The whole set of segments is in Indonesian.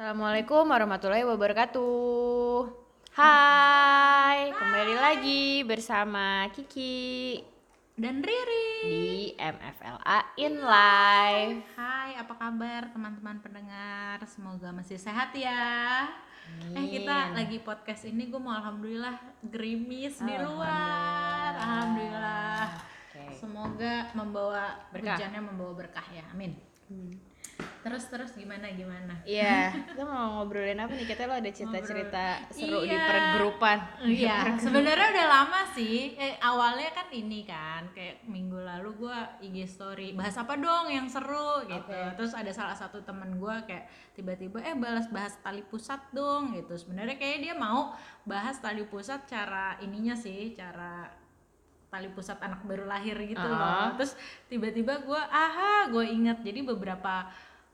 Assalamualaikum warahmatullahi wabarakatuh. Hai, kembali lagi bersama Kiki dan Riri di MFLA in Live. Hai, apa kabar teman-teman pendengar? Semoga masih sehat ya. Eh kita lagi podcast ini gue mau alhamdulillah gerimis di luar. Alhamdulillah. Oke. Semoga membawa Berkah. hujannya membawa berkah ya. Amin. Terus terus gimana gimana? Iya, kita mau ngobrolin apa nih? Kita lo ada cerita-cerita seru di Iya. pergrupan. Iya, sebenarnya udah lama sih. Eh, awalnya kan ini kan, kayak minggu lalu gua IG story bahas apa dong yang seru gitu. Oke. Terus ada salah satu temen gua kayak tiba-tiba eh balas bahas tali pusat dong gitu. Sebenarnya kayak dia mau bahas tali pusat cara ininya sih, cara tali pusat anak baru lahir gitu Ah. loh. Terus tiba-tiba gua aha, gue inget jadi beberapa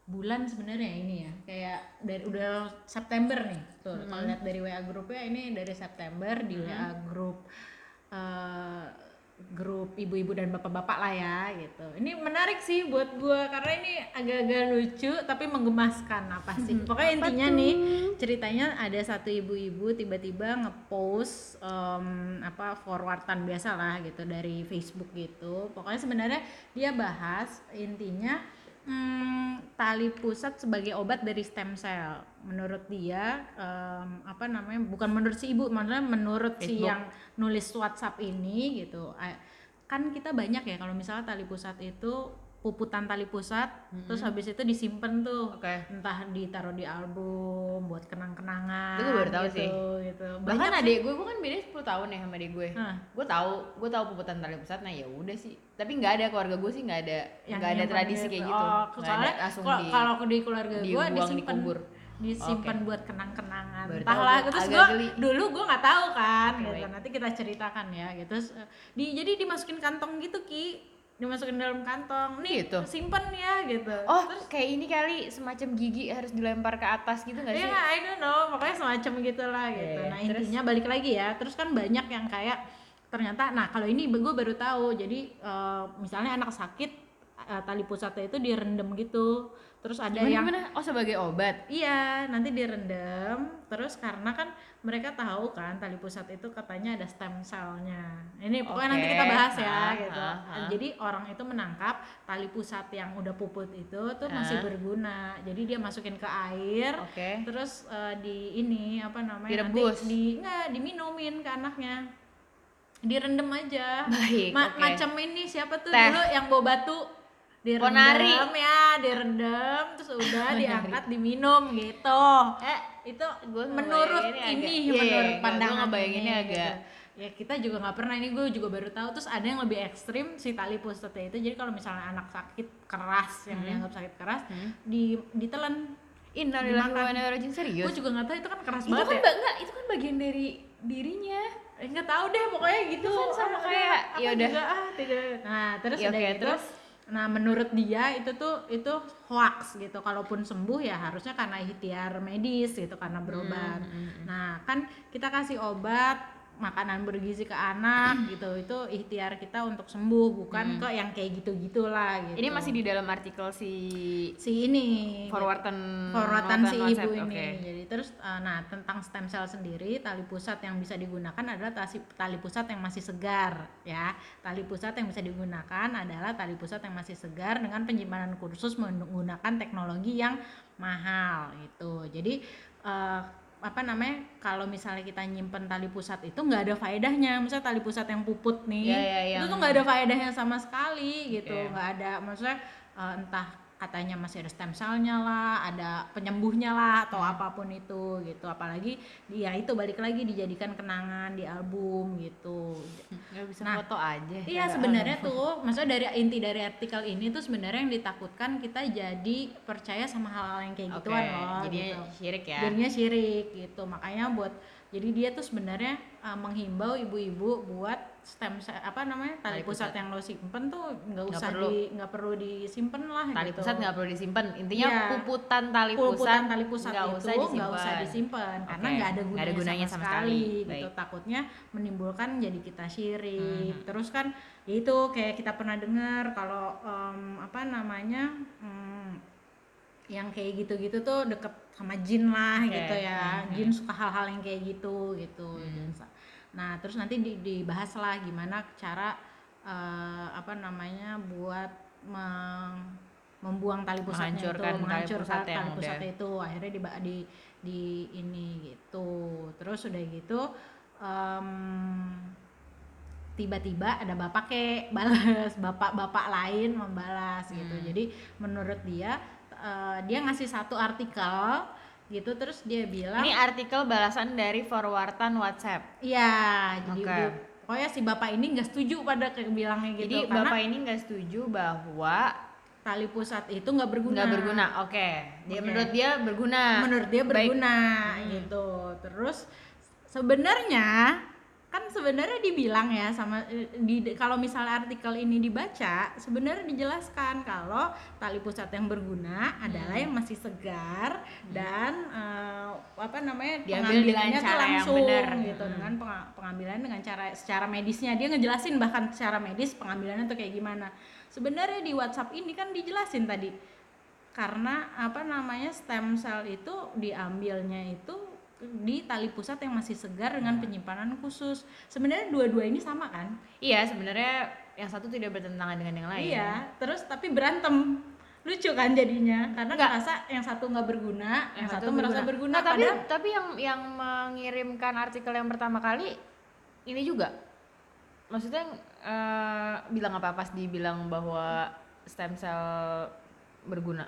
bulan sebenarnya ini ya. Kayak dari udah September nih. Tuh kalau lihat dari WA grupnya ini dari September di WA grup eh, grup ibu-ibu dan bapak-bapak lah ya gitu. Ini menarik sih buat gua karena ini agak-agak lucu tapi menggemaskan apa sih. Pokoknya intinya nih ceritanya ada satu ibu-ibu tiba-tiba ngepost em, apa forwardan biasa lah gitu dari Facebook gitu. Pokoknya sebenarnya dia bahas intinya hmm, tali pusat sebagai obat dari stem cell. Menurut dia, em, apa namanya? Bukan menurut si ibu, maksudnya menurut si Facebook. yang nulis WhatsApp ini gitu. Kan kita banyak ya kalau misalnya tali pusat itu puputan tali pusat, terus habis itu disimpan tuh, Oke. entah ditaruh di album buat kenang-kenangan. Itu gue baru tahu gitu, sih. Gitu. Bahkan Banyak adik gue, gue kan beda 10 tahun ya sama adik gue. Hah. Gue tahu, gue tahu puputan tali pusat. Nah ya udah sih. Tapi nggak ada keluarga gue sih nggak ada, nggak ada tradisi gitu. kayak gitu. Oh, ada langsung kalau di. kalau di keluarga gue disimpan dikubur. disimpan buat kenang-kenangan. Baru Entah tahu lah, gua, terus gue dulu gue nggak tahu kan, Oke, gitu. Nanti kita ceritakan ya, gitu. Terus, eh, di jadi dimasukin kantong gitu ki, dimasukin dalam kantong. Nih, Gitu? simpen ya, gitu. Oh, kayak ini kali semacam gigi harus dilempar ke atas gitu nggak Iya sih? nggak, I don't know, pokoknya semacam gitulah gitu. Iya, Nah terus? intinya balik lagi ya, terus kan banyak yang kayak ternyata, nah kalau ini gue baru tahu, jadi eh, misalnya anak sakit eh, tali pusatnya itu direndam gitu, terus ada Gimana, yang gimana? Oh sebagai obat. Iya, nanti direndam. Terus karena kan mereka tahu kan tali pusat itu katanya ada stem cellnya. Ini pokoknya nanti kita bahas ya Ah, gitu. ah, ah. Jadi orang itu menangkap tali pusat yang udah puput itu tuh masih Ah. berguna. Jadi dia masukin ke air. Oke. Terus eh, di ini apa namanya? Direbus? Nanti di enggak diminumin ke anaknya. Direndam aja. Baik. Ma- oke. Macam ini siapa tuh Teh. dulu yang bawa batu direndam Ponari. ya direndam terus udah diangkat diminum gitu eh itu Gua menurut ini agak- iya, menurut iya, gua pandangan ngebayanginnya ini, agak- gitu. ya kita juga nggak pernah ini gue juga baru tahu terus ada yang lebih ekstrim si tali pusatnya itu jadi kalau misalnya anak sakit keras yang Hmm. dianggap sakit keras Hmm. di ditelan Innalillahi wa inna ilaihi serius. gue juga nggak tahu itu kan keras itu banget kan ya enggak, itu kan bagian dari dirinya. Eh, nggak tahu deh pokoknya gitu kan sama kayak, ya udah. ah, tidak nah terus Ya, udah oke, gitu terus? Nah menurut dia itu tuh itu hoax gitu kalaupun sembuh ya harusnya karena ikhtiar medis gitu karena berobat Hmm, hmm, hmm. nah kan kita kasih obat makanan bergizi ke anak gitu itu ikhtiar kita untuk sembuh bukan ke yang kayak gitu gitulah gitu Hmm. Ini masih di dalam artikel si si ini forwardan forwardan si ibu ini. oke. Jadi terus eh, nah tentang stem cell sendiri tali pusat yang bisa digunakan adalah tali, tali pusat yang masih segar ya. Tali pusat yang bisa digunakan adalah tali pusat yang masih segar dengan penyimpanan kursus menggunakan teknologi yang mahal gitu. Jadi eh, apa namanya kalau misalnya kita nyimpen tali pusat itu nggak ada faedahnya. Misalnya tali pusat yang puput nih Ya, ya, itu yang- tuh nggak ada faedahnya sama sekali gitu. Oke. nggak ada maksudnya eh, entah katanya masih ada stem cellnya lah, ada penyembuhnya lah atau Hmm. apa pun itu gitu. Apalagi dia itu balik lagi dijadikan kenangan di album gitu. Nggak bisa Nah, foto aja. Iya sebenarnya album. tuh, maksudnya dari inti dari artikel ini tuh sebenarnya yang ditakutkan kita jadi percaya sama hal-hal yang kayak Oke, gituan loh. jadinya gitu. syirik ya. Jadinya syirik gitu. Makanya buat jadi dia tuh sebenarnya uh, menghimbau ibu-ibu buat stem apa namanya tali, Tali pusat, pusat. yang lo simpen tuh nggak usah perlu. di nggak perlu disimpan lah tali gitu. pusat nggak perlu disimpan. Intinya Iya. puputan tali pusat tali pusat nggak itu usah nggak usah disimpan karena Oke, nggak ada gunanya, ada gunanya sama, sama sekali, sekali. gitu Baik. takutnya menimbulkan jadi kita syirik Mhm. terus kan ya itu kayak kita pernah dengar kalau em, apa namanya hmm, yang kayak gitu-gitu tuh deket sama jin lah Oke. gitu ya Mhm. jin suka hal-hal yang kayak gitu gitu Hmm. Nah terus nanti di- dibahas lah gimana cara eh, apa namanya buat meng- membuang tali pusatnya Menghancurkan itu tali menghancurkan pusat yang tali pusatnya itu akhirnya di di di ini gitu. Terus udah gitu em, tiba-tiba ada bapak kek balas bapak-bapak lain membalas gitu. Hmm. jadi menurut dia eh, dia ngasih satu artikel gitu terus dia bilang Ini artikel balasan dari forwardan WhatsApp. iya jadi Oke. dia- pokoknya si bapak ini nggak setuju pada kebilangnya gitu Jadi karena bapak ini nggak setuju bahwa tali pusat itu nggak berguna nggak berguna. Oke, dia Oke. menurut dia berguna. menurut dia Baik. berguna Hmm. gitu terus sebenarnya kan sebenarnya dibilang ya sama eh, di kalau misalnya artikel ini dibaca sebenarnya dijelaskan kalau tali pusat yang berguna adalah Hmm. yang masih segar dan eh, apa namanya Diambil pengambilannya dengan cara yang langsung benar. gitu Hmm. dengan penga- pengambilan dengan cara secara medisnya dia ngejelasin bahkan secara medis pengambilannya tuh kayak gimana sebenarnya di WhatsApp ini kan dijelasin tadi karena apa namanya stem cell itu diambilnya itu di tali pusat yang masih segar dengan penyimpanan khusus. Sebenarnya dua-dua ini sama kan? Iya, sebenarnya yang satu tidak bertentangan dengan yang lain. Iya, terus tapi berantem. Lucu kan jadinya karena Nggak. merasa yang satu nggak berguna, yang, satu, berguna. merasa berguna. Nah, tapi padahal tapi yang yang mengirimkan artikel yang pertama kali ini juga maksudnya eh, bilang apa pas dibilang bahwa stem cell berguna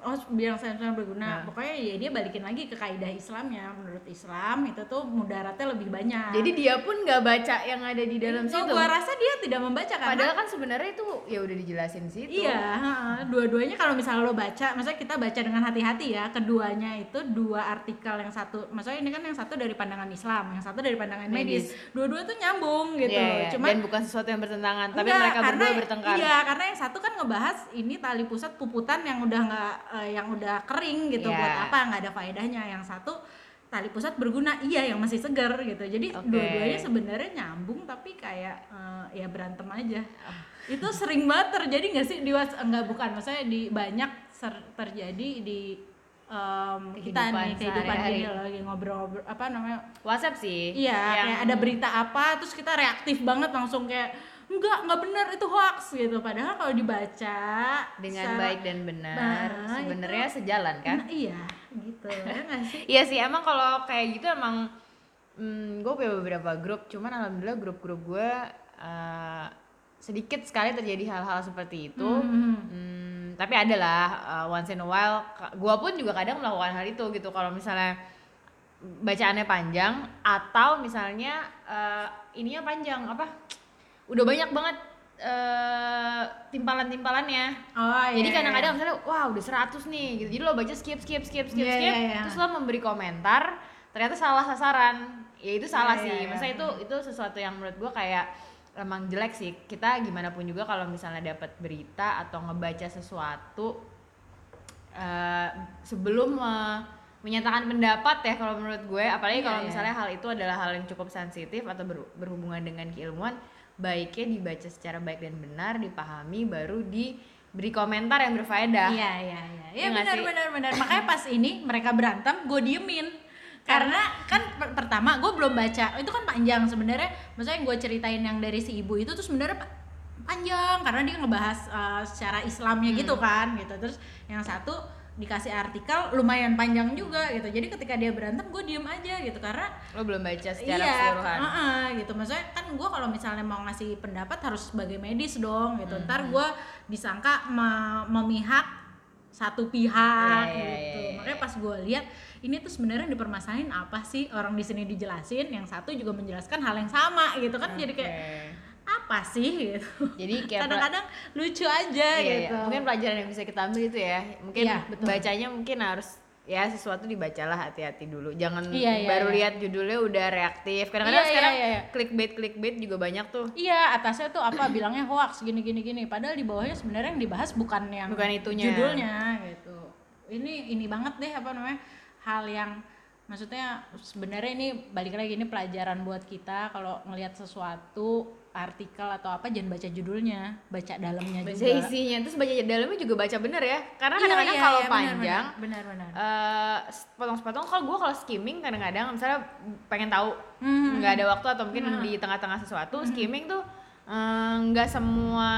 oh bilang cell berguna. Nah. Pokoknya ya dia balikin lagi ke kaidah Islamnya. Menurut Islam itu tuh mudaratnya lebih banyak. jadi dia pun nggak baca yang ada di dalam So, situ gua rasa dia tidak membaca karena padahal kan sebenarnya itu ya udah dijelasin di situ Iya, heeh. dua-duanya kalau misalnya lo baca, maksudnya kita baca dengan hati-hati ya, keduanya itu dua artikel yang satu, maksudnya ini kan yang satu dari pandangan Islam, yang satu dari pandangan medis, dua-dua tuh nyambung gitu. Iya, iya. Cuma dan bukan sesuatu yang bertentangan tapi enggak, mereka karena- berdua bertengkar Iya, karena yang satu kan ngebahas ini tali pusat puputan yang udah nggak, eh, yang udah kering gitu, Iya. buat apa? Nggak ada faedahnya. Yang satu tali pusat berguna, iya yang masih segar gitu. Jadi Oke. dua-duanya sebenarnya nyambung tapi kayak eh, ya berantem aja. Ah. Itu sering banget terjadi nggak sih di? Enggak bukan, maksudnya di banyak ser- terjadi di em, kita nih kehidupan gini loh, lagi ngobrol-ngobrol apa namanya WhatsApp sih Iya, yang kayak ada berita apa, terus kita reaktif banget langsung kayak enggak, enggak benar itu hoax gitu. Padahal kalau dibaca dengan secara- baik dan benar Nah, sebenarnya sejalan kan Nah, iya, gitu. ya nggak sih? Iya sih emang kalau kayak gitu emang hmm, gue punya beberapa grup cuman alhamdulillah grup-grup gue eh, sedikit sekali terjadi hal-hal seperti itu Hmm. Hmm, tapi ada lah uh, once in a while gue pun juga kadang melakukan hal itu gitu kalau misalnya bacaannya panjang atau misalnya uh, ininya panjang apa udah banyak banget uh, timpalan-timpalannya Oh iya. jadi kadang-kadang misalnya wah udah 100 nih gitu jadi lo baca skip skip skip skip Iya, skip iya, iya. terus lo memberi komentar ternyata salah sasaran ya itu salah Iya, sih iya, iya. maksudnya itu itu sesuatu yang menurut gua kayak emang jelek sih kita gimana pun juga kalau misalnya dapat berita atau ngebaca sesuatu eh, sebelum me- menyatakan pendapat ya kalau menurut gue apalagi Iya, kalau iya. misalnya hal itu adalah hal yang cukup sensitif atau ber- berhubungan dengan keilmuan baiknya dibaca secara baik dan benar dipahami baru diberi komentar yang berfaedah Iya, iya, iya. Iya Iya benar sih? benar benar. Makanya pas ini mereka berantem, gue diemin. Karena kan per- pertama gue belum baca, itu kan panjang sebenarnya. Maksudnya gue ceritain yang dari si ibu itu tuh sebenarnya pa- panjang karena dia ngebahas uh, secara Islamnya gitu Hmm. kan, gitu. Terus yang satu dikasih artikel lumayan panjang juga gitu. Jadi ketika dia berantem gue diem aja gitu karena lo belum baca secara iya, keseluruhan heeh, gitu. Maksudnya kan gue kalau misalnya mau ngasih pendapat harus sebagai medis dong gitu. Hmm. Ntar gue disangka me- memihak satu pihak Iya, iya, gitu. iya, iya. Makanya pas gue lihat ini tuh sebenarnya dipermasalahin apa sih orang di sini dijelasin, yang satu juga menjelaskan hal yang sama gitu kan. Jadi kayak. Apa sih gitu. jadi kayak Kadang-kadang lucu aja iya, iya. gitu. mungkin pelajaran yang bisa kita ambil itu ya mungkin Iya, betul. bacanya mungkin harus ya sesuatu dibacalah hati-hati dulu jangan Iya, iya, baru iya. lihat judulnya udah reaktif kadang-kadang Iya, iya, sekarang iya, iya. clickbait clickbait juga banyak tuh Iya, atasnya tuh apa bilangnya hoax gini gini gini. Padahal di bawahnya sebenarnya yang dibahas bukan yang Bukan itunya. judulnya gitu. Ini ini banget deh apa namanya hal yang maksudnya sebenarnya ini balik lagi ini pelajaran buat kita kalau ngelihat sesuatu artikel atau apa jangan baca judulnya baca dalamnya baca juga isinya terus baca dalamnya juga baca bener ya karena Iya, kadang-kadang iya, kalau iya, panjang benar benar, benar. eh potong-potong kalau gue kalau skimming kadang-kadang misalnya pengen tahu Hmm. nggak ada waktu atau mungkin Hmm. di tengah-tengah sesuatu skimming tuh eh, nggak semua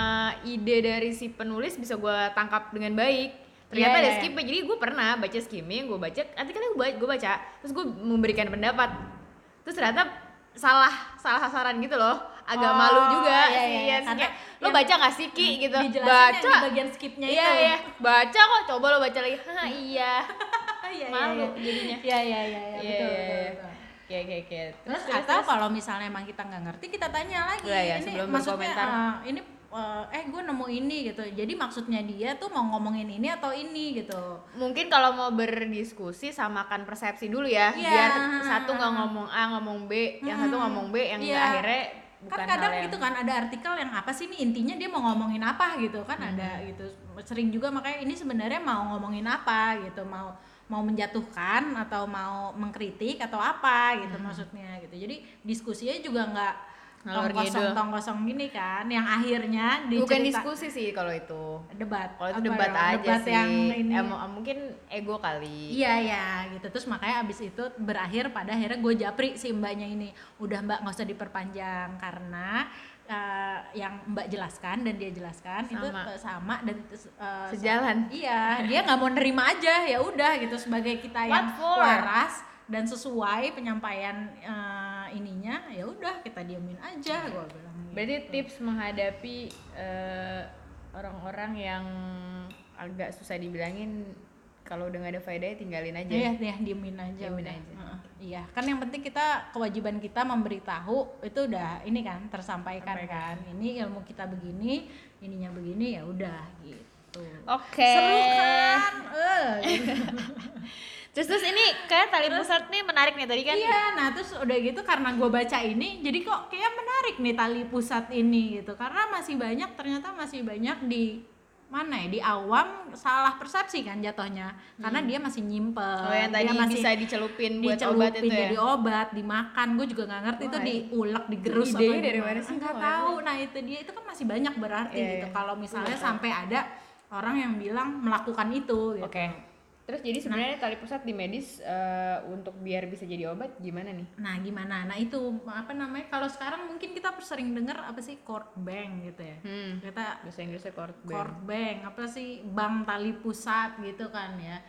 ide dari si penulis bisa gue tangkap dengan baik ternyata Iya, ada iya, skipnya jadi gue pernah baca skimming gue baca artikelnya gue gue baca terus gue memberikan pendapat. Terus ternyata salah salah sasaran gitu loh. Agak Oh, malu juga iya, sih iya, ya karena lo baca gak sih ki? gitu. baca di bagian skipnya iya itu. iya. Baca kok coba lo baca lagi. Hah, iya. Iya, iya, malu iya. jadinya. Iya iya iya iya, Iya, betul iya, betul. iya. betul. kayak kayak kayak. Terus, atau kalau misalnya emang kita nggak ngerti kita tanya lagi. Iya, iya, ini sebelum maksudnya eh, ini eh, eh gue nemu ini gitu. Jadi maksudnya dia tuh mau ngomongin ini atau ini gitu. mungkin kalau mau berdiskusi samakan persepsi dulu ya Iya. biar satu nggak ngomong A ngomong B yang satu ngomong B yang Iya. akhirnya bukan kan kadang yang gitu kan ada artikel yang apa sih nih intinya dia mau ngomongin apa gitu kan ada gitu sering juga makanya ini sebenarnya mau ngomongin apa gitu mau mau menjatuhkan atau mau mengkritik atau apa gitu maksudnya gitu jadi diskusinya juga nggak tong kosong tong kosong gini kan yang akhirnya bukan dicerita- diskusi sih kalau itu. Debat. Kalau itu Apa debat ya? aja debat sih. yang ini. Em- mungkin ego kali. Iya ya gitu. Terus makanya abis itu berakhir pada akhirnya gue japri si mbaknya ini. Udah mbak nggak usah diperpanjang karena eh, yang mbak jelaskan dan dia jelaskan itu Sama. eh, sama dan eh, Sejalan. iya dia nggak mau nerima aja. Ya udah gitu sebagai kita yang for? waras dan sesuai penyampaian eh, ininya ya udah kita diamin aja gue bilang gitu. berarti tips menghadapi eh, orang-orang yang agak susah dibilangin kalau udah gak ada faedahnya tinggalin aja Iya, ya, diemin aja. Diemin udah. aja. Heeh. Iya, kan yang penting kita kewajiban kita memberitahu itu udah ini kan tersampaikan Sampaikan. kan. Ini ilmu kita begini, ininya begini ya udah gitu. oke Seru kan? Eh, gitu. terus terus ini kayak tali pusat nih menarik nih tadi kan Iya, nah terus udah gitu karena gue baca ini, jadi kok kayak menarik nih tali pusat ini gitu. Karena masih banyak ternyata masih banyak di mana ya di awam salah persepsi kan jatuhnya. Karena dia masih nyimpen oh yang tadi dia masih bisa dicelupin buat dicelupin obat itu ya? jadi obat dimakan. Gue juga nggak ngerti itu Wah, diulek digerus apa dari mana sih? nggak Gua tahu. Nah itu dia itu kan masih banyak berarti Iya, gitu. iya. kalau misalnya nggak sampai ada orang yang bilang melakukan itu gitu. Oke. Terus jadi sebenarnya tali pusat di medis eh, untuk biar bisa jadi obat gimana nih? nah gimana nah itu apa namanya kalau sekarang mungkin kita sering dengar apa sih cord bank gitu ya Hmm. kita Bahasa Inggrisnya cord bank. cord bank apa sih bank tali pusat gitu kan ya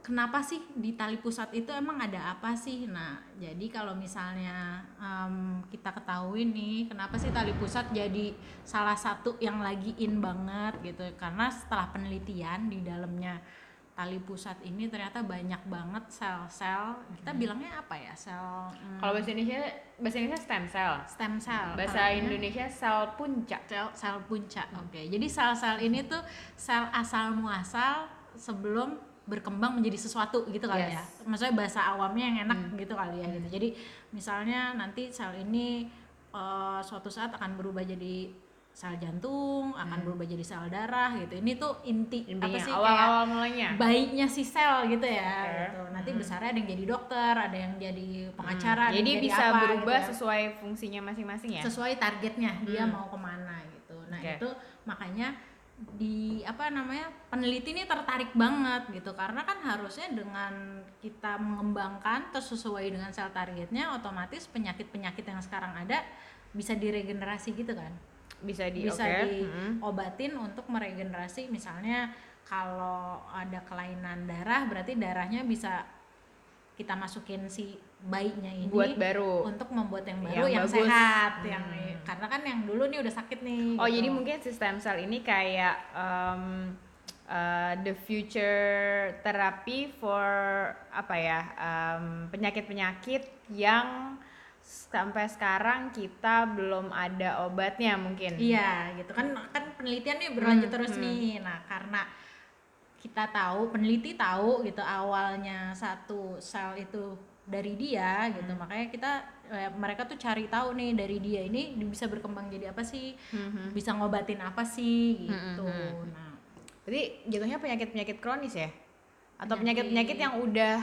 kenapa sih di tali pusat itu emang ada apa sih nah jadi kalau misalnya em, kita ketahui nih kenapa sih tali pusat jadi salah satu yang lagi in banget gitu karena setelah penelitian di dalamnya tali pusat ini ternyata banyak banget sel-sel kita bilangnya apa ya sel mm, Kalau bahasa Indonesia bahasa Indonesia stem cell. stem cell Bahasa Kalau ini- Indonesia sel puncak. sel sel puncak. Oke. Jadi sel-sel ini tuh sel asal muasal sebelum berkembang menjadi sesuatu gitu kali ya. Yes. Maksudnya bahasa awamnya yang enak gitu kali ya gitu. Jadi misalnya nanti sel ini eh, suatu saat akan berubah jadi sel jantung, akan berubah jadi sel darah gitu. Ini tuh inti apa Intinya sih awal-awal mulanya. kayak baiknya si sel gitu ya Oke. gitu. Nanti besarnya ada yang jadi dokter, ada yang jadi pengacara, ada Jadi jadi bisa apa, berubah gitu ya sesuai fungsinya masing-masing ya. sesuai targetnya dia Hmm. mau ke mana gitu nah Oke. itu makanya di apa namanya peneliti ini tertarik banget gitu karena kan harusnya dengan kita mengembangkan terus sesuai dengan sel targetnya otomatis penyakit penyakit yang sekarang ada bisa diregenerasi gitu kan Bisa di bisa. Hmm. diobatin untuk meregenerasi misalnya kalau ada kelainan darah berarti darahnya bisa kita masukin si bayinya ini Buat baru. untuk membuat yang baru Yang yang, bagus. sehat Hmm. yang karena kan yang dulu nih udah sakit nih Oh gitu. jadi mungkin sistem sel ini kayak um, uh, the future therapy for apa ya um, penyakit-penyakit yang sampai sekarang kita belum ada obatnya mungkin. iya gitu kan kan penelitian nih berlanjut Hmm, terus hmm. nih nah karena kita tahu peneliti tahu gitu awalnya satu sel itu dari dia gitu Hmm. makanya kita eh, mereka tuh cari tahu nih dari dia ini bisa berkembang jadi apa sih Mhm. bisa ngobatin apa sih gitu Hmm, hmm, nah Berarti jatuhnya penyakit-penyakit kronis ya? Atau Penyakit- penyakit-penyakit yang udah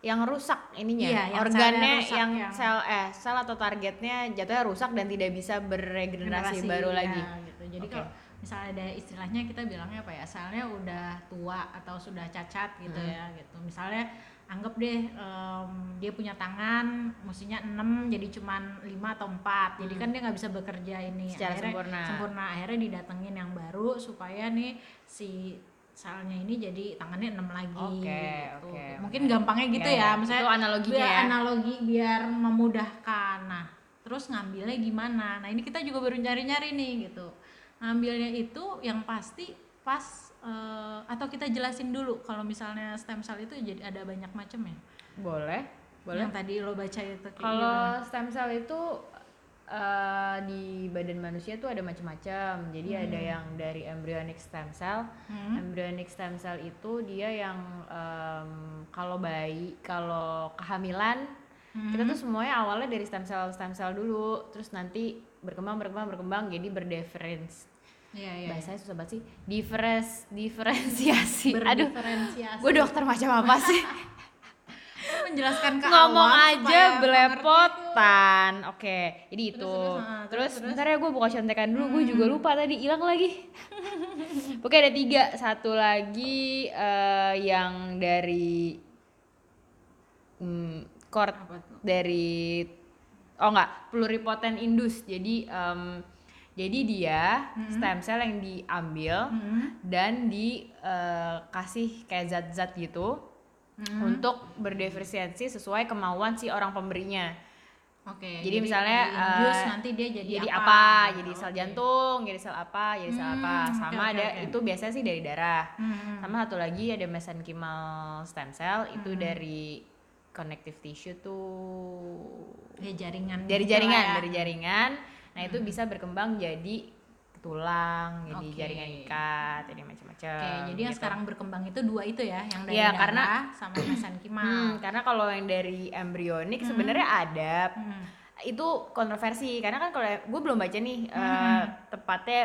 yang rusak ininya, Iya, yang organnya rusak, yang, yang- sel eh sel atau targetnya jatuhnya rusak dan tidak bisa beregenerasi generasi, baru ya, lagi. gitu. Jadi Oke. kalau misalnya ada istilahnya kita bilangnya apa ya, selnya udah tua atau sudah cacat gitu Hmm. ya gitu. Misalnya anggap deh em, dia punya tangan mestinya 6 jadi cuman 5 atau 4. Jadi kan dia nggak bisa bekerja ini Hmm. Secara akhirnya sempurna. sempurna. Akhirnya didatengin yang baru supaya nih si selnya ini jadi tangannya 6 lagi Oke, gitu. oke, Mungkin oke. gampangnya gitu Iya, ya, iya. misalnya Itu analoginya biar ya. analogi biar memudahkan. Nah, terus ngambilnya gimana? Nah, ini kita juga baru nyari-nyari nih gitu. Ngambilnya itu yang pasti pas eh, atau kita jelasin dulu kalau misalnya stem cell itu jadi ada banyak macam ya. Boleh, boleh. Yang tadi lo baca itu Kalau stem cell itu eh, di badan manusia tuh ada macam-macam. Jadi ada yang dari embryonic stem cell. Hmm. Embryonic stem cell itu dia yang em, kalau bayi, kalau kehamilan Hmm. kita tuh semuanya awalnya dari stem cell stem cell dulu, terus nanti berkembang berkembang berkembang jadi berdiferens. Iya, iya. Bahasanya susah banget sih. Diferes, diferensiasi. Aduh, gue dokter macam apa sih? Menjelaskan ke ngomong awam aja belepotan. oke jadi itu. Terus, terus, ah, terus, terus, terus. bentar ya gue buka contekan dulu. Gue juga lupa tadi hilang lagi. Oke ada tiga. Satu lagi eh, yang dari hmm, Apa tuh? dari oh enggak pluripotent indus. Jadi em, jadi dia stem cell yang diambil Hmm. dan dikasih kayak zat-zat gitu Hmm. untuk berdiferensiasi sesuai kemauan si orang pemberinya. Oke. Jadi misalnya, diinfuse eh, nanti dia jadi, Jadi apa? apa? Jadi sel Oke. jantung, jadi sel apa, jadi sel apa. Hmm, Sama oke, oke, ada oke. itu biasanya sih dari darah. Hmm. Sama satu lagi ada mesenchymal stem cell itu dari connective tissue tuh Ya jaringan. dari gitu jaringan, ya. dari jaringan. Nah, itu bisa berkembang jadi tulang, jadi jaringan ikat, jadi macam-macam. Oke, jadi yang gitu. sekarang berkembang itu dua itu ya, yang dari darah karena- sama mesenchymal. Hmm, karena kalau yang dari embryonik sebenarnya ada Hmm. itu kontroversi karena kan kalau gue belum baca nih Hmm. eh, tepatnya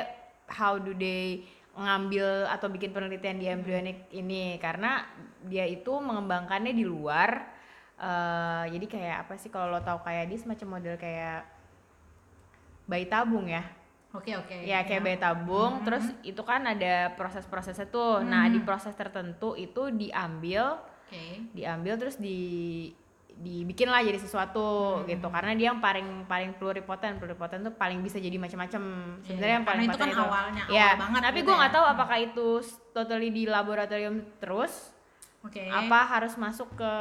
how do they ngambil atau bikin penelitian Hmm. di embryonik ini karena dia itu mengembangkannya di luar eh, jadi kayak apa sih kalau lo tahu kayak dia semacam model kayak bayi tabung ya Oke oke. ya kayak bayi tabung terus itu kan ada proses-prosesnya tuh nah di proses tertentu itu diambil Oke. diambil terus di dibikin lah jadi sesuatu Hmm. gitu karena dia yang paling paling pluripotent pluripotent tuh paling bisa jadi macam-macam sebenarnya Iya, yang paling itu kan potent awalnya, ya awal banget tapi gitu gue ya. nggak tahu apakah itu totally di laboratorium terus Oke. apa harus masuk ke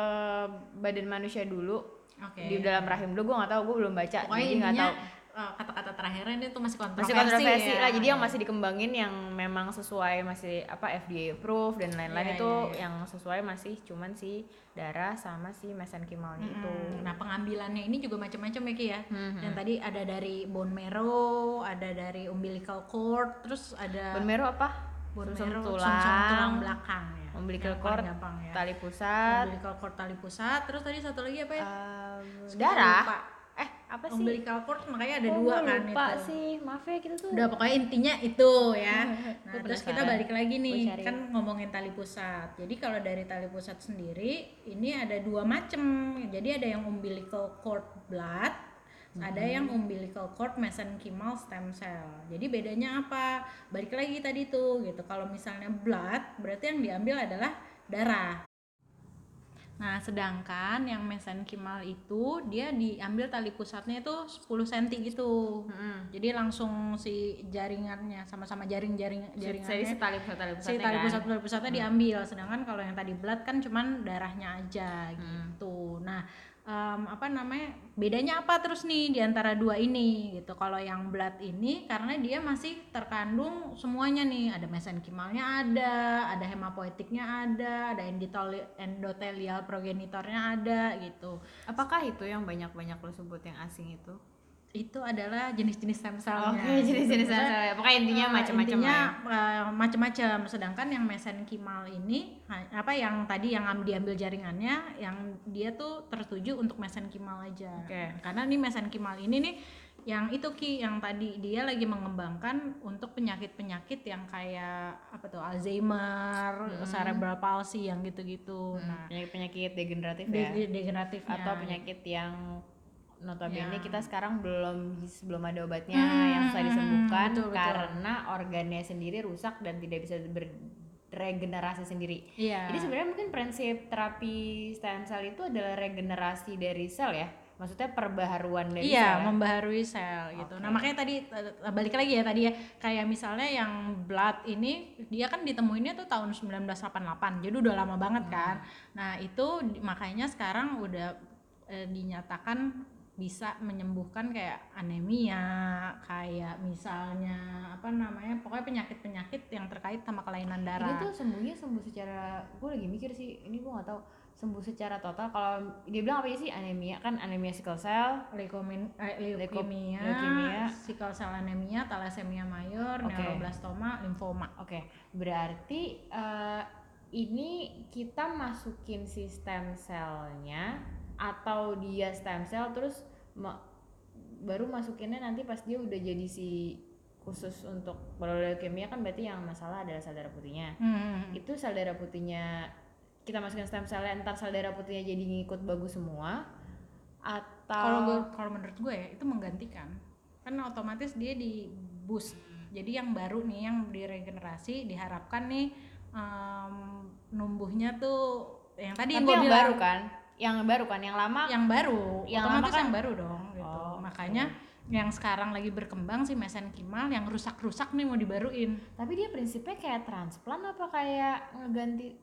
badan manusia dulu Oke. di dalam rahim dulu gue nggak tahu gue belum baca Pokoknya jadi nggak tahu kata-kata terakhirnya ini tuh masih kontroversi. masih kontroversi ya. lah jadi yang masih dikembangin yang memang sesuai masih apa FDA approved dan lain-lain itu iya, iya. yang sesuai masih cuman si darah sama si mesenchymalnya itu Mm-mm. Nah pengambilannya ini juga macam-macam ya Ki ya. Mhm. Dan tadi ada dari bone marrow, ada dari umbilical cord, terus ada bone marrow apa bone marrow, tulang, sumsum tulang belakang ya. umbilical Yang cord gampang ya. tali pusat umbilical cord tali pusat, terus tadi satu lagi apa ya? Lupa. darah eh apa sih Umbilical cord makanya ada Kok dua kan lupa itu. sih maaf ya kita tuh Udah pokoknya intinya itu ya. Nah, terus kita balik lagi nih, kan ngomongin tali pusat. Jadi kalau dari tali pusat sendiri, ini ada dua macem. Jadi ada yang umbilical cord blood, ada yang umbilical cord mesenchymal stem cell. Jadi bedanya apa? Balik lagi tadi tuh gitu. Kalau misalnya blood, berarti yang diambil adalah darah. Nah, sedangkan yang mesenchymal itu dia diambil tali pusatnya itu 10 cm gitu. Mm-mm. Jadi langsung si jaringannya sama-sama jaring-jaring jadi jaringannya si tali pusat tali si pusatnya tali kan? pusat tali pusatnya diambil. Sedangkan kalau yang tadi blood kan cuman darahnya aja gitu. Nah, em, apa namanya? Bedanya apa terus nih di antara dua ini gitu. Kalau yang blood ini karena dia masih terkandung semuanya nih. Ada mesenchymalnya ada, ada hemapoetiknya ada, ada endoteli- endotelial progenitornya ada gitu. apakah itu yang banyak-banyak lo sebut yang asing itu Itu adalah jenis-jenis stem cell-nya. Oke, jenis-jenis Maksudnya, sel-sel ya. Pokoknya intinya Eh, macam-macam ya. eh, macam-macam sedangkan yang mesenchymal ini apa yang tadi yang am- diambil jaringannya yang dia tuh tertuju untuk mesenchymal aja Oke. karena nih mesenchymal ini nih yang itu ki yang tadi dia lagi mengembangkan untuk penyakit-penyakit yang kayak apa tuh Alzheimer, cerebral palsy yang gitu-gitu. Nah, penyakit-penyakit degeneratif ya de- degeneratifnya atau penyakit yang notabene Yang- kita sekarang belum belum ada obatnya Hmm, yang susah hmm, disembuhkan betul, betul. karena organnya sendiri rusak dan tidak bisa beregenerasi sendiri. Iya. Jadi sebenarnya mungkin prinsip terapi stem cell itu adalah regenerasi dari sel ya. Maksudnya perbaharuan dari iya, sel. ya? membaharui sel gitu. Nah, makanya tadi eh, balik lagi ya tadi ya kayak misalnya yang blood ini dia kan ditemuinnya tuh tahun 1988. Jadi udah lama banget kan. Nah, itu makanya sekarang udah eh, dinyatakan bisa menyembuhkan kayak anemia, kayak misalnya apa namanya, pokoknya penyakit-penyakit yang terkait sama kelainan Ini darah. tuh sembuhnya sembuh secara gue lagi mikir sih, ini gue nggak tahu sembuh secara total kalau dia bilang apa sih anemia kan anemia sickle cell Leukomin, eh, leukemia, leukemia. sickle cell anemia, thalassemia mayor, Oke. neuroblastoma, limfoma. Oke, berarti eh, ini kita masukin si stem cell-nya atau dia stem cell terus ma- baru masukinnya nanti pas dia udah jadi si khusus untuk kalau leukemia kan berarti yang masalah adalah sel darah putihnya. Hmm. Itu sel darah putihnya kita masukin stem cell entar sel darah putihnya jadi ngikut bagus semua atau Kalau kalau menurut gue ya itu menggantikan, kan otomatis dia di boost. Jadi yang baru nih yang diregenerasi diharapkan nih em, numbuhnya tuh yang tadi tapi gue yang bilang baru kan? Yang baru kan, yang lama yang baru, Yang otomatis lama kan- yang baru dong gitu. Oh, Makanya yang sekarang lagi berkembang sih mesenkimal yang rusak-rusak nih mau dibaruin. Tapi dia prinsipnya kayak transplant apa kayak ngeganti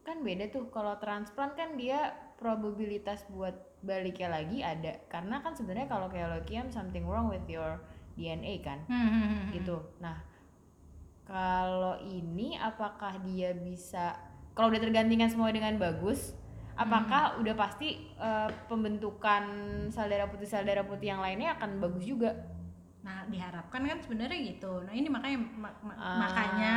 kan beda tuh kalau transplant kan dia probabilitas buat baliknya lagi ada karena kan sebenarnya kalau kayak leukemia something wrong with your DNA kan Hmm. gitu. Nah kalau ini apakah dia bisa kalau udah tergantikan semua dengan bagus apakah udah pasti eh, pembentukan sel darah putih sel darah putih yang lainnya akan bagus juga Nah, diharapkan kan sebenarnya gitu. Nah, ini makanya ma- ma- Ah. makanya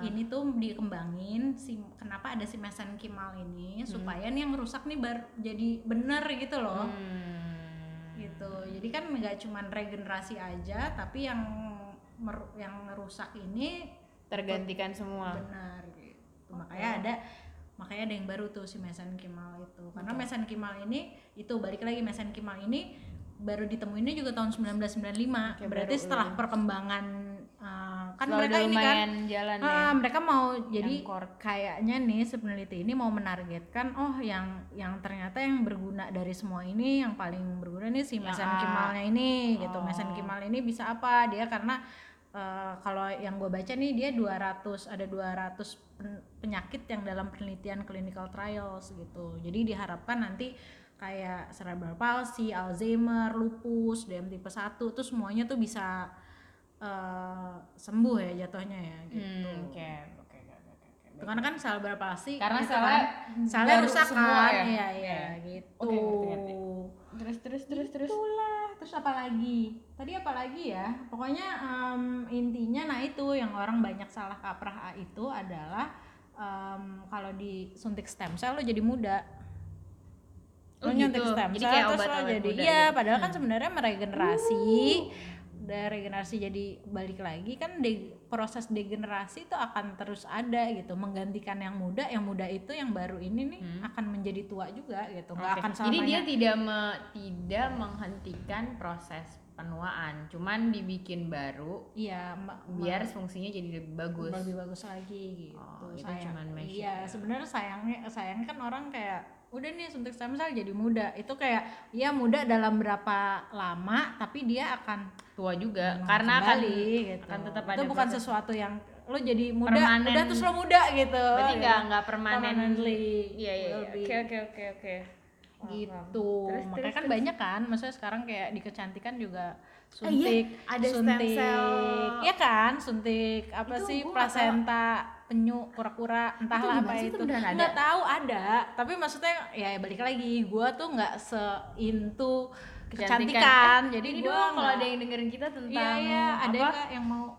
ini tuh dikembangin si kenapa ada si mesenkimal ini supaya nih yang rusak nih bar, jadi bener gitu loh. Hmm. Gitu. Jadi kan nggak cuman regenerasi aja, tapi yang mer- yang rusak ini tergantikan semua benar gitu. Makanya ada makanya ada yang baru tuh si mesenkimal itu. Karena mesenkimal ini itu balik lagi mesenkimal ini baru ditemuinnya juga tahun 1995. Oke, Berarti baru, setelah iya. perkembangan uh, kan Kalau mereka ini kan jalan ya. Ah, mereka mau jadi core. kayaknya nih si peneliti ini mau menargetkan oh yang yang ternyata yang berguna dari semua ini yang paling berguna nih si Yang mesenkimalnya ini gitu Oh. mesenkimal ini bisa apa dia karena eh, kalau yang gue baca nih dia 200 ada 200 pen- penyakit yang dalam penelitian clinical trials gitu jadi diharapkan nanti kayak cerebral palsy, Alzheimer, lupus, DM tipe 1 tuh semuanya tuh bisa eh, sembuh ya jatuhnya ya gitu. Hmm, oke oke oke oke oke. Itu Karena kan cerebral palsy Karena gitu selnya kan, selnya rusak kan. ya? Iya, iya gitu. Ngerti, ngerti. Terus terus terus terus. Itulah. Terus apa lagi? Tadi apa lagi ya? Pokoknya em, intinya nah itu yang orang banyak salah kaprah itu adalah em, kalau disuntik stem cell lo jadi muda. Oh Lo nyuntik gitu. stem Jadi cell kayak terus lo obat-obat jadi iya gitu. padahal kan sebenarnya meregenerasi dari regenerasi jadi balik lagi kan de- proses degenerasi itu akan terus ada gitu menggantikan yang muda yang muda itu yang baru ini nih akan menjadi tua juga gitu nggak Oke. akan Jadi dia selamanya tidak me- tidak menghentikan proses penuaan, cuman dibikin baru iya biar fungsinya jadi lebih bagus. lebih bagus lagi gitu. Oh, itu Sayang- cuman Iya, ya. sebenarnya sayangnya sayangnya kan orang kayak udah nih suntik stem cell jadi muda. Itu kayak ya muda dalam berapa lama tapi dia akan Tua juga Hmm, karena akan kembali gitu. akan tetap itu ada bukan proses. sesuatu yang lo jadi muda Permanen. udah terus lo muda gitu. Berarti nggak nggak permanen. Iya iya. iya. Oke oke oke oke. gitu. Terus, Makanya terus, kan terus. banyak kan, maksudnya sekarang kayak di kecantikan juga Ah, iya, suntik, ada stem suntik, cell. ya kan, suntik apa Itu sih gua plasenta, penyu, kura-kura, entahlah apa itu. Nggak tahu ada, tapi maksudnya ya balik lagi, gua tuh nggak se into kecantikan, Eh, jadi dong kalau ada yang dengerin kita tentang Iya iya, ada apa? yang mau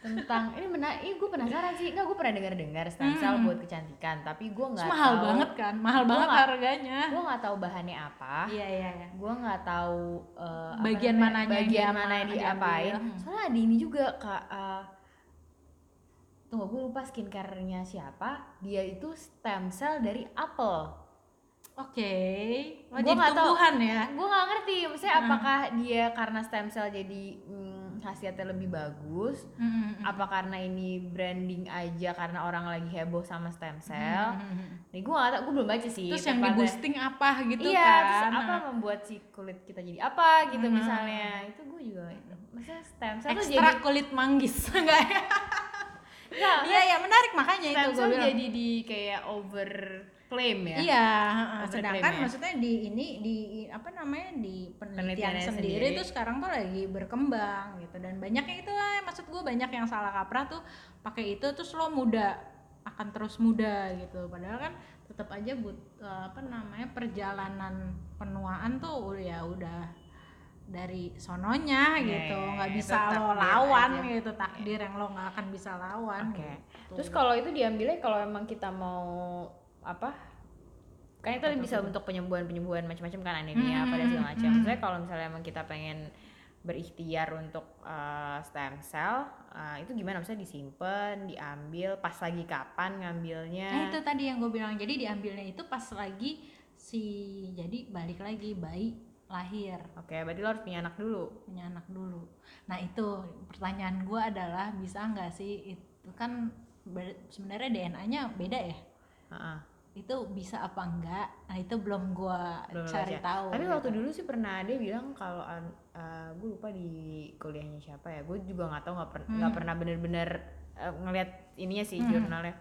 tentang ini benar ini gue penasaran sih. Nggak gue pernah dengar dengar stem Hmm. buat kecantikan tapi gue nggak mahal tahu. banget kan? Mahal banget harganya. gue nggak tahu bahannya apa. Iya iya iya. Gue nggak tahu apa Bagian mananya bagian mana yang diapain. Hmm. soalnya ada ini juga kak eh, tunggu gue lupa skincare-nya siapa. Dia itu stem cell dari apel oke. Oh, Gua jadi nggak tahu. ya? Gue nggak ngerti maksudnya Hmm. apakah dia karena stem cell jadi hmm, khasiatnya lebih bagus? Mm-mm. apa karena ini branding aja karena orang lagi heboh sama stem cell? Mm-mm. nih gue nggak tahu gue belum baca sih terus yang di boosting apa gitu iya kan? terus apa Nah, membuat si kulit kita jadi apa gitu Hmm. misalnya. Itu gue juga maksudnya stem cell tuh ekstra jadi kulit manggis enggak ya iya iya menarik makanya itu gue bilang. jadi di kayak over claim ya? Iya, sedangkan ya? maksudnya di ini di apa namanya di penelitian Penelitiannya sendiri, sendiri. tuh sekarang tuh lagi berkembang gitu. Dan banyak yang itu lah maksud gue banyak yang salah kaprah tuh pakai itu terus lo muda akan terus muda gitu. Padahal kan tetap aja but eh, apa namanya perjalanan penuaan tuh ya udah dari sononya Iya, gitu iya, nggak iya. bisa Itu lo lawan aja. gitu takdir yang lo nggak akan bisa lawan Oke. gitu. Terus kalau itu diambilnya kalau emang kita mau apa? Kan itu bisa tuh? untuk penyembuhan-penyembuhan macam-macam kan anemia Hmm, apa dan segala macam. hmm. Saya kalau misalnya emang kita pengen berikhtiar untuk uh, stem cell, uh, itu gimana? Misalnya disimpan, diambil, pas lagi kapan ngambilnya? Nah itu tadi yang gue bilang jadi diambilnya itu pas lagi si jadi balik lagi bayi lahir Oke, berarti lo harus punya anak dulu. punya anak dulu. Nah itu pertanyaan gue adalah bisa nggak sih itu kan sebenarnya DNA-nya beda ya Heeh. itu bisa apa enggak? Nah itu belum gue cari baca. tahu. Tapi gitu. waktu dulu sih pernah ada bilang kalau gue lupa di kuliahnya siapa ya. Gue juga nggak tahu nggak per- Hmm. pernah bener-bener eh, ngeliat ininya sih Hmm. jurnalnya.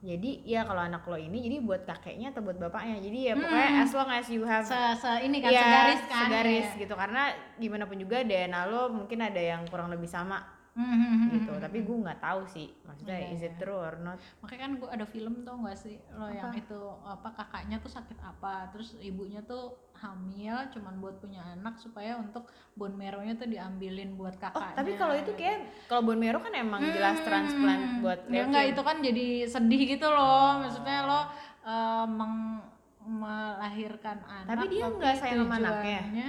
Jadi ya kalau anak lo ini jadi buat kakeknya atau buat bapaknya. Jadi ya pokoknya Hmm. as long as you have se, se- ini kan Iya, segaris kan segaris ya. gitu karena gimana pun juga DNA lo mungkin ada yang kurang lebih sama Hmm, gitu. Tapi gue nggak tahu sih. Maksudnya Iya, is it iya. true or not? makanya kan gue ada film tuh nggak sih lo yang Apa? itu apa kakaknya tuh sakit apa terus ibunya tuh hamil cuman buat punya anak supaya untuk bone marrow-nya tuh diambilin buat Oh, kakaknya tapi kalau itu kayak kalau bone marrow kan emang jelas Hmm, transplant buat ya enggak itu kan jadi sedih gitu loh. Maksudnya lo eh, meng- melahirkan anak Tapi dia nggak sayang sama anaknya?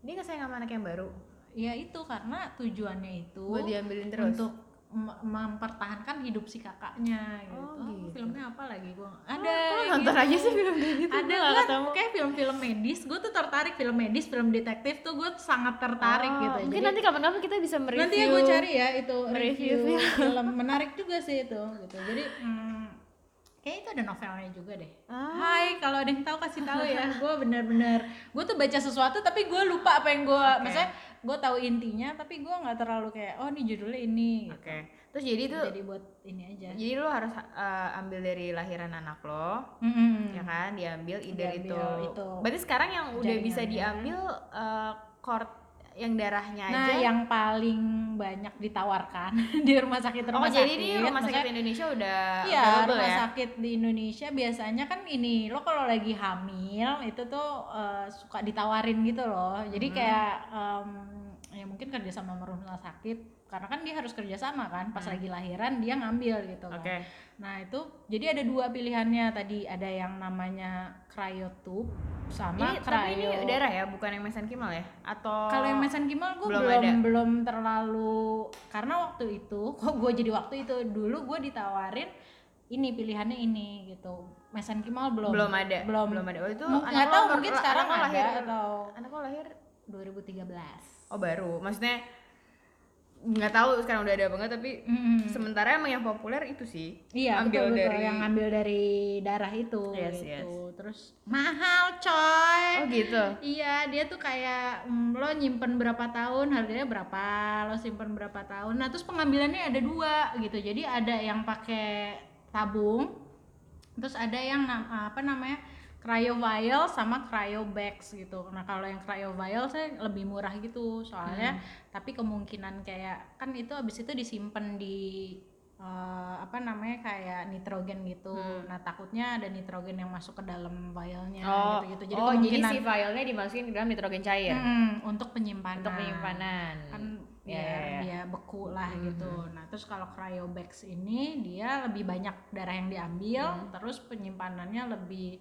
Dia nggak sayang sama anak yang baru? Ya itu karena tujuannya itu buat diambilin terus. untuk mempertahankan hidup si kakaknya gitu. Oh, Oh, gitu. filmnya apa lagi gua ada ada oh, nonton gitu. aja sih film kayak gitu. ada gua ketemu. kayak film-film medis gue tuh tertarik film medis film detektif tuh gue sangat tertarik Oh, gitu Mungkin Jadi- nanti kapan-kapan kita bisa mereview. nanti ya gue cari ya itu mereview review film menarik juga sih itu gitu jadi hmm, kayak itu ada novelnya juga deh Ah. Hai kalau ada yang tahu kasih tahu ya gue bener-bener gue tuh baca sesuatu tapi gue lupa apa yang gue Oke. maksudnya gue tahu intinya tapi gue nggak terlalu kayak oh ini judulnya ini gitu. Oke. Terus jadi itu jadi buat ini aja jadi lo harus uh, ambil dari lahiran anak lo, Mm-mm. ya kan? Diambil either itu. Itu. Berarti sekarang yang udah bisa diambil uh, cord yang darahnya Nah, aja. yang paling banyak ditawarkan di rumah sakit oh, rumah jadi sakit. ini rumah sakit maksudnya- Indonesia udah Iya, rumah ya? sakit di Indonesia biasanya kan ini lo kalau lagi hamil itu tuh eh, suka ditawarin gitu loh. Jadi Hmm. kayak em, ya mungkin kerja sama rumah sakit karena kan dia harus kerja sama kan pas Hmm. lagi lahiran dia ngambil gitu Oke. kan. Nah itu jadi ada dua pilihannya tadi ada yang namanya cryotube sama Ini tapi ini cryo. darah ya, bukan yang mesenkimal ya? Atau Kalau yang mesenkimal gue belum belum belum, terlalu karena waktu itu kok gue jadi waktu itu dulu gue ditawarin ini pilihannya ini gitu mesenkimal belum belum ada. belum belum ada. Oh, itu anak nggak tahu mungkin anak sekarang lo ada lahir atau anak lahir 2013 oh baru. Maksudnya nggak tahu sekarang udah ada apa enggak tapi Mm-mm. sementara emang yang populer itu sih. Iya ambil betul, betul. dari- yang ngambil dari darah itu Yes, gitu. yes. Terus mahal coy. Oh gitu. Iya, dia tuh kayak mm, lo nyimpen berapa tahun, harganya berapa, lo simpen berapa tahun. Nah, terus pengambilannya ada dua gitu. Jadi ada yang pakai tabung, terus ada yang apa namanya cryo vial sama cryo bags gitu. Nah, kalau yang cryo vial saya lebih murah gitu soalnya, tapi kemungkinan kayak kan itu abis itu disimpan di eh, apa namanya kayak nitrogen gitu. Hmm. Nah, takutnya ada nitrogen yang masuk ke dalam vialnya Oh, gitu-gitu. Jadi oh jadi kemungkinan si filenya dimasukin ke dalam nitrogen cair Mm, untuk penyimpanan. untuk penyimpanan. Kan Ya, biar ya, ya. dia beku lah Mhm. gitu. Nah terus kalau cryobags ini dia lebih banyak darah yang diambil, Hmm. terus penyimpanannya lebih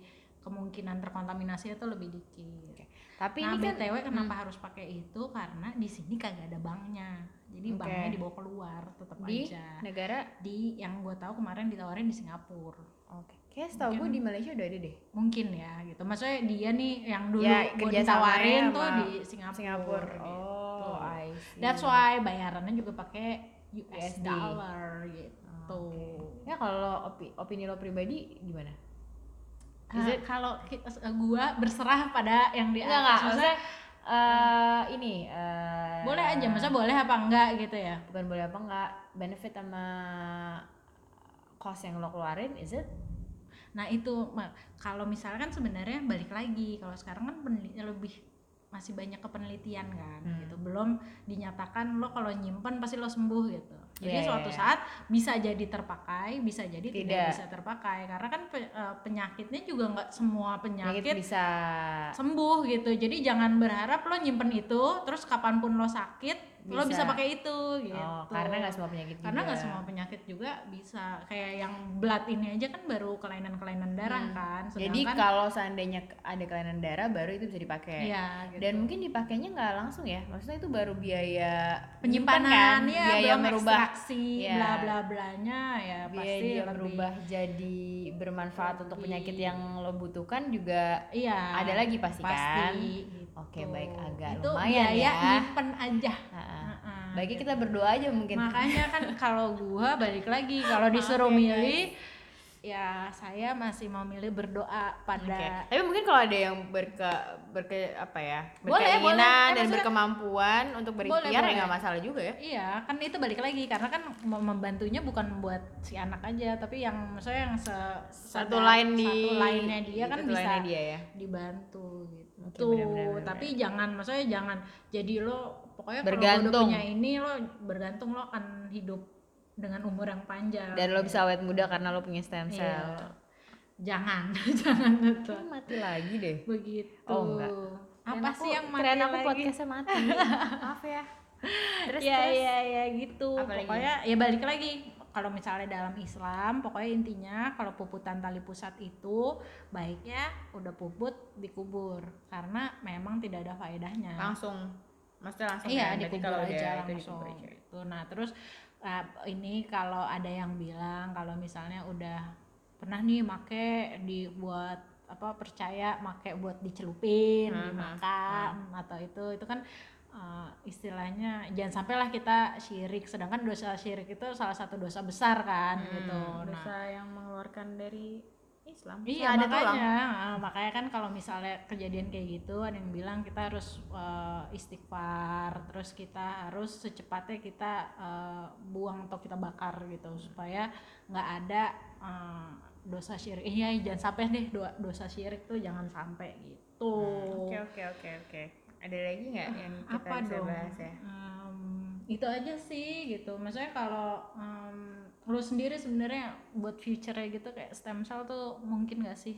kemungkinan terkontaminasi itu lebih dikit. Tapi nah ini kan btw kenapa harus pakai itu karena di sini kagak ada banknya, jadi Oke. banknya dibawa keluar tetap di aja. negara Di yang gue tahu kemarin ditawarin di Singapura. Oke. Kayaknya setahu gue di Malaysia udah ada deh. mungkin ya gitu maksudnya dia nih yang dulu Ya, gue ditawarin tuh sama di Singapura, Singapura. gitu. Oh, I see. that's why bayarannya juga pakai US USD. dollar gitu Oke. Ya kalau opi- opini lo pribadi gimana? Ah, Is it- kalau ki- gua berserah pada yang di Enggak atas. enggak, maksudnya maksudnya eh ini eh boleh aja maksudnya boleh apa enggak gitu ya? Bukan boleh apa enggak benefit sama cost yang lo keluarin is it? Nah itu kalau misalkan sebenarnya balik lagi kalau sekarang kan peneliti lebih masih banyak ke penelitian kan Hmm. gitu. Belum dinyatakan lo kalau nyimpen pasti lo sembuh gitu jadi Iya, iya, suatu iya. saat bisa jadi terpakai bisa jadi tidak, Tidak. bisa terpakai karena kan pe- eh, penyakitnya juga nggak semua penyakit penyakit bisa sembuh gitu jadi jangan berharap lo nyimpen itu terus kapan pun lo sakit lo Bisa. bisa pakai itu gitu oh karena nggak semua penyakit karena nggak juga. semua penyakit juga bisa kayak yang blood ini aja kan baru kelainan-kelainan darah Hmm. kan jadi kalau seandainya ada kelainan darah baru itu bisa dipakai iya gitu. dan mungkin dipakainya nggak langsung ya maksudnya itu baru biaya penyimpanan kan? ya biaya merubah Iya. bla bla blanya ya biaya pasti dia merubah jadi bermanfaat untuk lebih- penyakit yang lo butuhkan juga iya ada lagi pasti, kan pasti gitu. Oke, baik. Agak itu lumayan biaya ya. nyimpen aja Heeh, baiknya gitu. kita berdoa aja mungkin makanya kan kalau gua balik lagi kalau disuruh ya, milih ya saya masih mau milih berdoa pada Tapi mungkin kalau ada yang berke berke apa ya Boleh, berkeinginan boleh. Eh, dan berkemampuan untuk berikhtiar Boleh, ya boleh. nggak masalah juga ya. Iya, kan itu balik lagi karena kan mem- membantunya bukan buat si anak aja, tapi yang maksudnya yang se Satu lain di satu lainnya dia kan bisa lainnya dia ya. dibantu gitu. Oke, Tuh, benar, benar, tapi jangan maksudnya jangan jadi lo pokoknya kalau lo udah Bergantung. punya ini lo bergantung lo akan hidup dengan umur yang panjang. Dan lo bisa awet muda karena lo punya stem Iya. cell. Jangan, jangan itu. Mati lagi deh. Begitu. Oh, enggak. Apa Kirain sih aku- yang mati kirain aku lagi? podcastnya mati. Maaf ya. Terus ya terus. ya ya gitu Apa lagi? pokoknya ya balik lagi kalau misalnya dalam Islam pokoknya intinya kalau puputan tali pusat itu baiknya udah puput dikubur karena memang tidak ada faedahnya langsung maksudnya langsung iya kan? Berarti dikubur kalau aja itu langsung aja. gitu nah terus uh, ini kalau ada yang bilang kalau misalnya udah pernah nih make dibuat apa percaya make buat dicelupin Hmm, dimakan atau itu itu kan uh, istilahnya jangan sampailah kita syirik sedangkan dosa syirik itu salah satu dosa besar kan Hmm, gitu nah, dosa yang mengeluarkan dari Islam. Iya ada makanya, ah, makanya kan kalau misalnya kejadian kayak gitu ada yang bilang kita harus eh, istighfar, terus kita harus secepatnya kita eh, buang atau kita bakar gitu supaya nggak ada eh, dosa syirik. Iya jangan sampai deh do- dosa syirik tuh jangan sampai gitu. Oke oke oke oke. Ada lagi nggak yang kita Apa bisa dong? bahas ya? Em, itu aja sih gitu. Maksudnya kalau em, lu sendiri sebenarnya buat future gitu kayak stem cell tuh mungkin gak sih?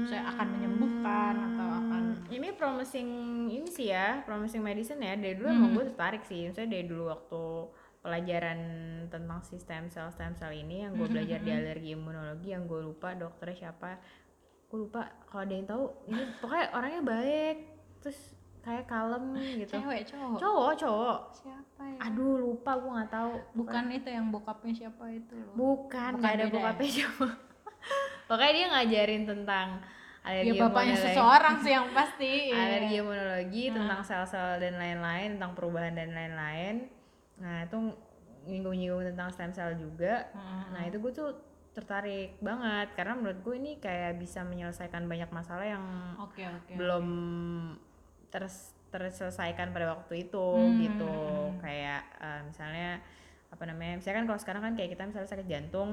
Saya akan menyembuhkan atau akan Hmm, ini promising ini sih ya promising medicine ya dari dulu Hmm. emang gue tertarik sih misalnya dari dulu waktu pelajaran tentang si stem cell stem cell ini yang gue Hmm, belajar di alergi imunologi yang gue lupa dokternya siapa gue lupa kalau ada yang tahu ini pokoknya orangnya baik terus kayak kalem gitu. Cewek cowok? Cowok cowok. Siapa ya? Aduh lupa gue nggak tahu. Bukan itu yang bokapnya siapa itu loh. Bukan nggak ada beda. ya? bokapnya cowok pokoknya dia ngajarin tentang alergi ya bapaknya imunologi. seseorang sih yang pasti. Iya. alergi imunologi Hmm. tentang sel-sel dan lain-lain tentang perubahan dan lain-lain. Nah itu nyinggung-nyinggung tentang stem cell juga. Hmm. nah itu gue tuh tertarik banget karena menurut gue ini kayak bisa menyelesaikan banyak masalah yang oke oke belum ter- terselesaikan pada waktu itu Hmm. gitu kayak eh, misalnya apa namanya misalnya kan kalau sekarang kan kayak kita misalnya sakit jantung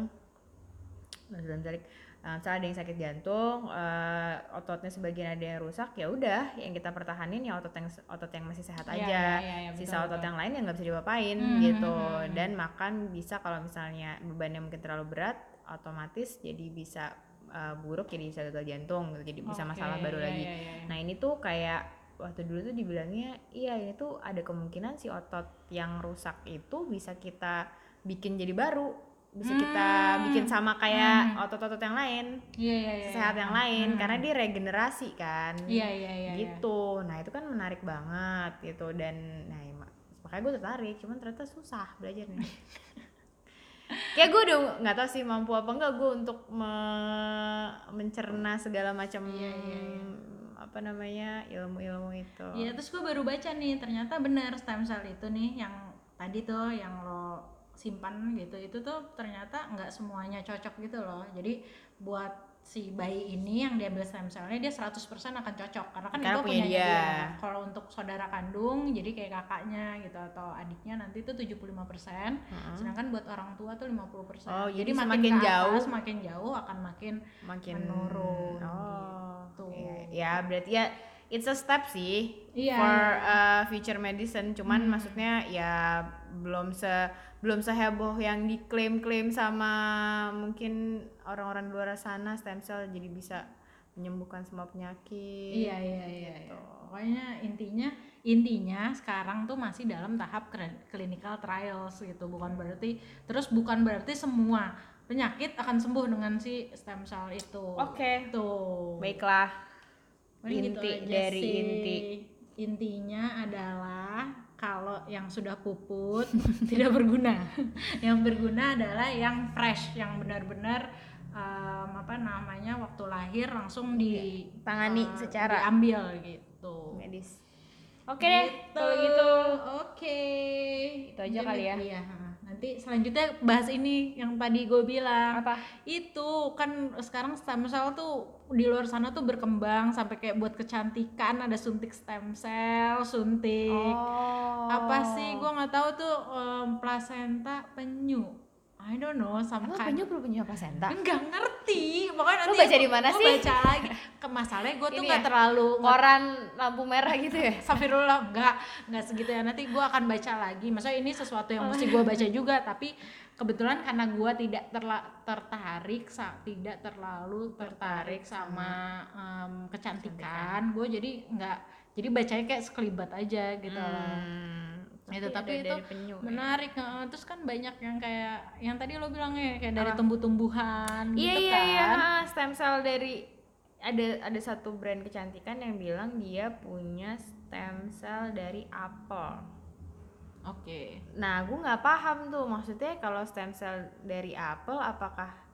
dalam tarik eh, misalnya ada yang sakit jantung eh, ototnya sebagian ada yang rusak ya udah yang kita pertahanin ya otot yang otot yang masih sehat Iya, aja iya, iya, iya, sisa betul, otot betul. yang lain ya nggak bisa diapain Hmm, gitu hmm, hmm, hmm. dan makan bisa kalau misalnya bebannya mungkin terlalu berat otomatis jadi bisa eh, buruk jadi bisa gagal jantung gitu. jadi bisa Oke, masalah baru iya, lagi iya, iya. Nah ini tuh kayak waktu dulu tuh dibilangnya iya ini tuh ada kemungkinan si otot yang rusak itu bisa kita bikin jadi baru bisa kita Hmm. bikin sama kayak otot-otot yang lain Iya iya iya. sehat yang lain karena dia regenerasi kan Iya iya iya. iya. gitu nah itu kan menarik banget gitu dan nah ya, mak- makanya gue tertarik cuman ternyata susah belajarnya kayak gue udah nggak tahu sih mampu apa enggak gue untuk me- mencerna segala macam Iya, iya, iya. Apa namanya ilmu-ilmu itu. Iya terus gue baru baca nih ternyata benar stem cell itu nih yang tadi tuh yang lo simpan gitu itu tuh ternyata nggak semuanya cocok gitu loh. Jadi buat si bayi ini yang diambil stem cellnya dia 100% akan cocok karena kan Karena itu punya dia. dia. Kalau untuk saudara kandung jadi kayak kakaknya gitu atau adiknya nanti itu 75%, sedangkan buat orang tua tuh 50%. Oh, jadi makin semakin ke jauh- atas, makin jauh akan makin makin menurun oh gitu. iya. ya berarti ya it's a step sih Iya, for uh, future medicine cuman maksudnya ya belum se belum seheboh yang diklaim-klaim sama mungkin orang-orang di luar sana stem cell jadi bisa menyembuhkan semua penyakit Iya iya iya. iya. Pokoknya intinya intinya sekarang tuh masih dalam tahap clinical trials gitu. Bukan berarti terus bukan berarti semua penyakit akan sembuh dengan si stem cell itu. Oke. Tuh. baiklah Paling gitu inti aja dari sih. inti Intinya adalah kalau yang sudah puput tidak berguna. yang berguna adalah yang fresh, yang benar-benar em, apa namanya waktu lahir langsung di Tangani eh, secara- diambil gitu. medis oke deh kalau gitu Oke. Itu aja kali ya. Iya. Nanti selanjutnya bahas ini yang tadi gue bilang. apa Itu kan sekarang stem cell tuh di luar sana tuh berkembang sampai kayak buat kecantikan ada suntik stem cell, suntik oh apa sih? Gue nggak tahu tuh em, plasenta penyu. I don't know, sama Emang kan- penyu perlu punya placenta Enggak ngerti. Pokoknya Lu nanti baca di mana sih? baca lagi. Ke masalahnya gue tuh nggak ya? terlalu koran lampu merah gitu ya Safirullah enggak enggak segitu ya nanti gue akan baca lagi maksudnya ini sesuatu yang mesti gue baca juga tapi kebetulan karena gue tidak terla- tertarik sa- tidak terlalu tertarik sama em, kecantikan gue jadi enggak jadi bacanya kayak sekelibat aja gitu loh Hmm, itu tapi itu penyu ya. menarik heeh. terus kan banyak yang kayak yang tadi lo bilangnya kayak dari tumbuh-tumbuhan Iya gitu iya kan iya stem cell dari ada ada satu brand kecantikan yang bilang dia punya stem cell dari apel. oke Nah, gue nggak paham tuh maksudnya kalau stem cell dari apel apakah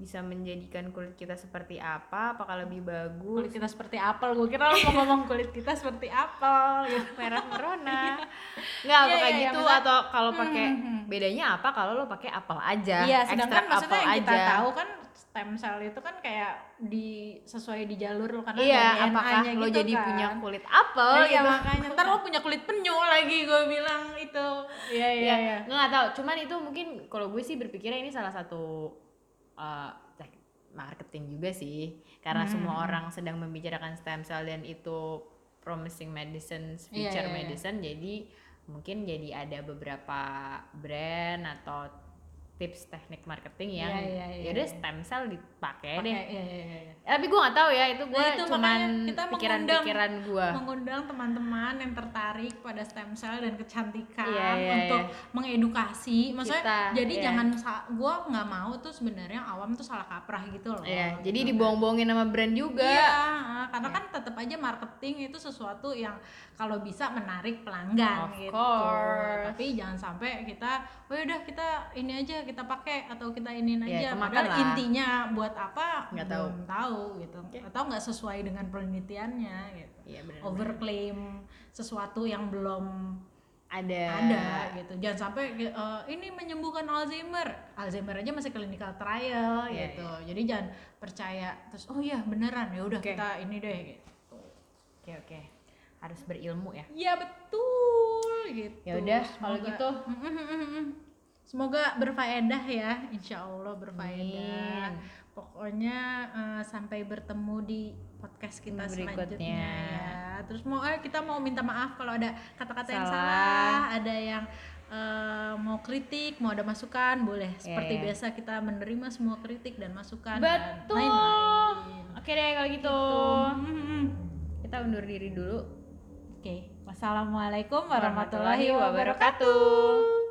bisa menjadikan kulit kita seperti apa? Apakah lebih bagus? kulit kita seperti apel gue kira lo mau ngomong kulit kita seperti apel gitu merah merona. Nggak Iya, pakai iya, iya, gitu maksudnya- atau kalau pakai Hmm, hmm. bedanya apa kalau lo pakai apel aja? Iya, sedangkan ekstrak maksudnya yang kita aja. tahu kan stem cell itu kan kayak di sesuai di jalur lo karena Iya, ada apakah DNA-nya lo gitu jadi kan. punya kulit apel Nah, iya gitu? makanya ntar lo punya kulit penyu lagi gue bilang itu. Iya iya ya iya. nggak tahu cuman itu mungkin kalau gue sih berpikirnya ini salah satu uh, marketing juga sih karena Hmm. semua orang sedang membicarakan stem cell dan itu promising medicine Iya, future iya, iya. medicine jadi mungkin jadi ada beberapa brand atau tips teknik marketing yang Iya, iya, iya, yaudah iya. stem cell dipakai deh iya iya iya. Eh, tapi gue nggak tahu ya itu gue Nah, itu cuman makanya kita pikiran-pikiran gue Mengundang teman-teman yang tertarik pada stem cell dan kecantikan Iya, iya, untuk mengedukasi. Maksudnya Kita, jadi iya. jangan gue nggak mau tuh sebenarnya awam tuh salah kaprah gitu loh. ya jadi Gitu. dibohong-bohongin sama brand juga Iya, karena kan tetap aja marketing itu sesuatu yang kalau bisa menarik pelanggan Of gitu. course. Tapi jangan sampai kita, oh udah kita ini aja kita pakai atau kita iniin Ya, aja. kemakan Padahal lah. intinya buat apa Nggak tahu. belum tahu gitu. Atau nggak sesuai dengan penelitiannya gitu. Iya benar. Overclaim sesuatu yang belum ada ada gitu. Jangan sampai eh, ini menyembuhkan Alzheimer. Alzheimer aja masih clinical trial Iya, gitu. Jadi jangan percaya terus oh iya beneran ya udah Oke. kita ini deh gitu. oke oke harus berilmu ya Iya betul gitu. Ya udah, kalau gitu. Semoga berfaedah ya, insya Allah berfaedah. Amin. Pokoknya eh, sampai bertemu di podcast kita Berikutnya. selanjutnya ya. Terus mau eh, kita mau minta maaf kalau ada kata-kata yang Salah. ada yang eh, mau kritik, mau ada masukan, boleh. Seperti Iya. biasa kita menerima semua kritik dan masukan betul dan lain-lain. oke deh kalau gitu Hmm. kita undur diri dulu Oke, wassalamualaikum warahmatullahi wabarakatuh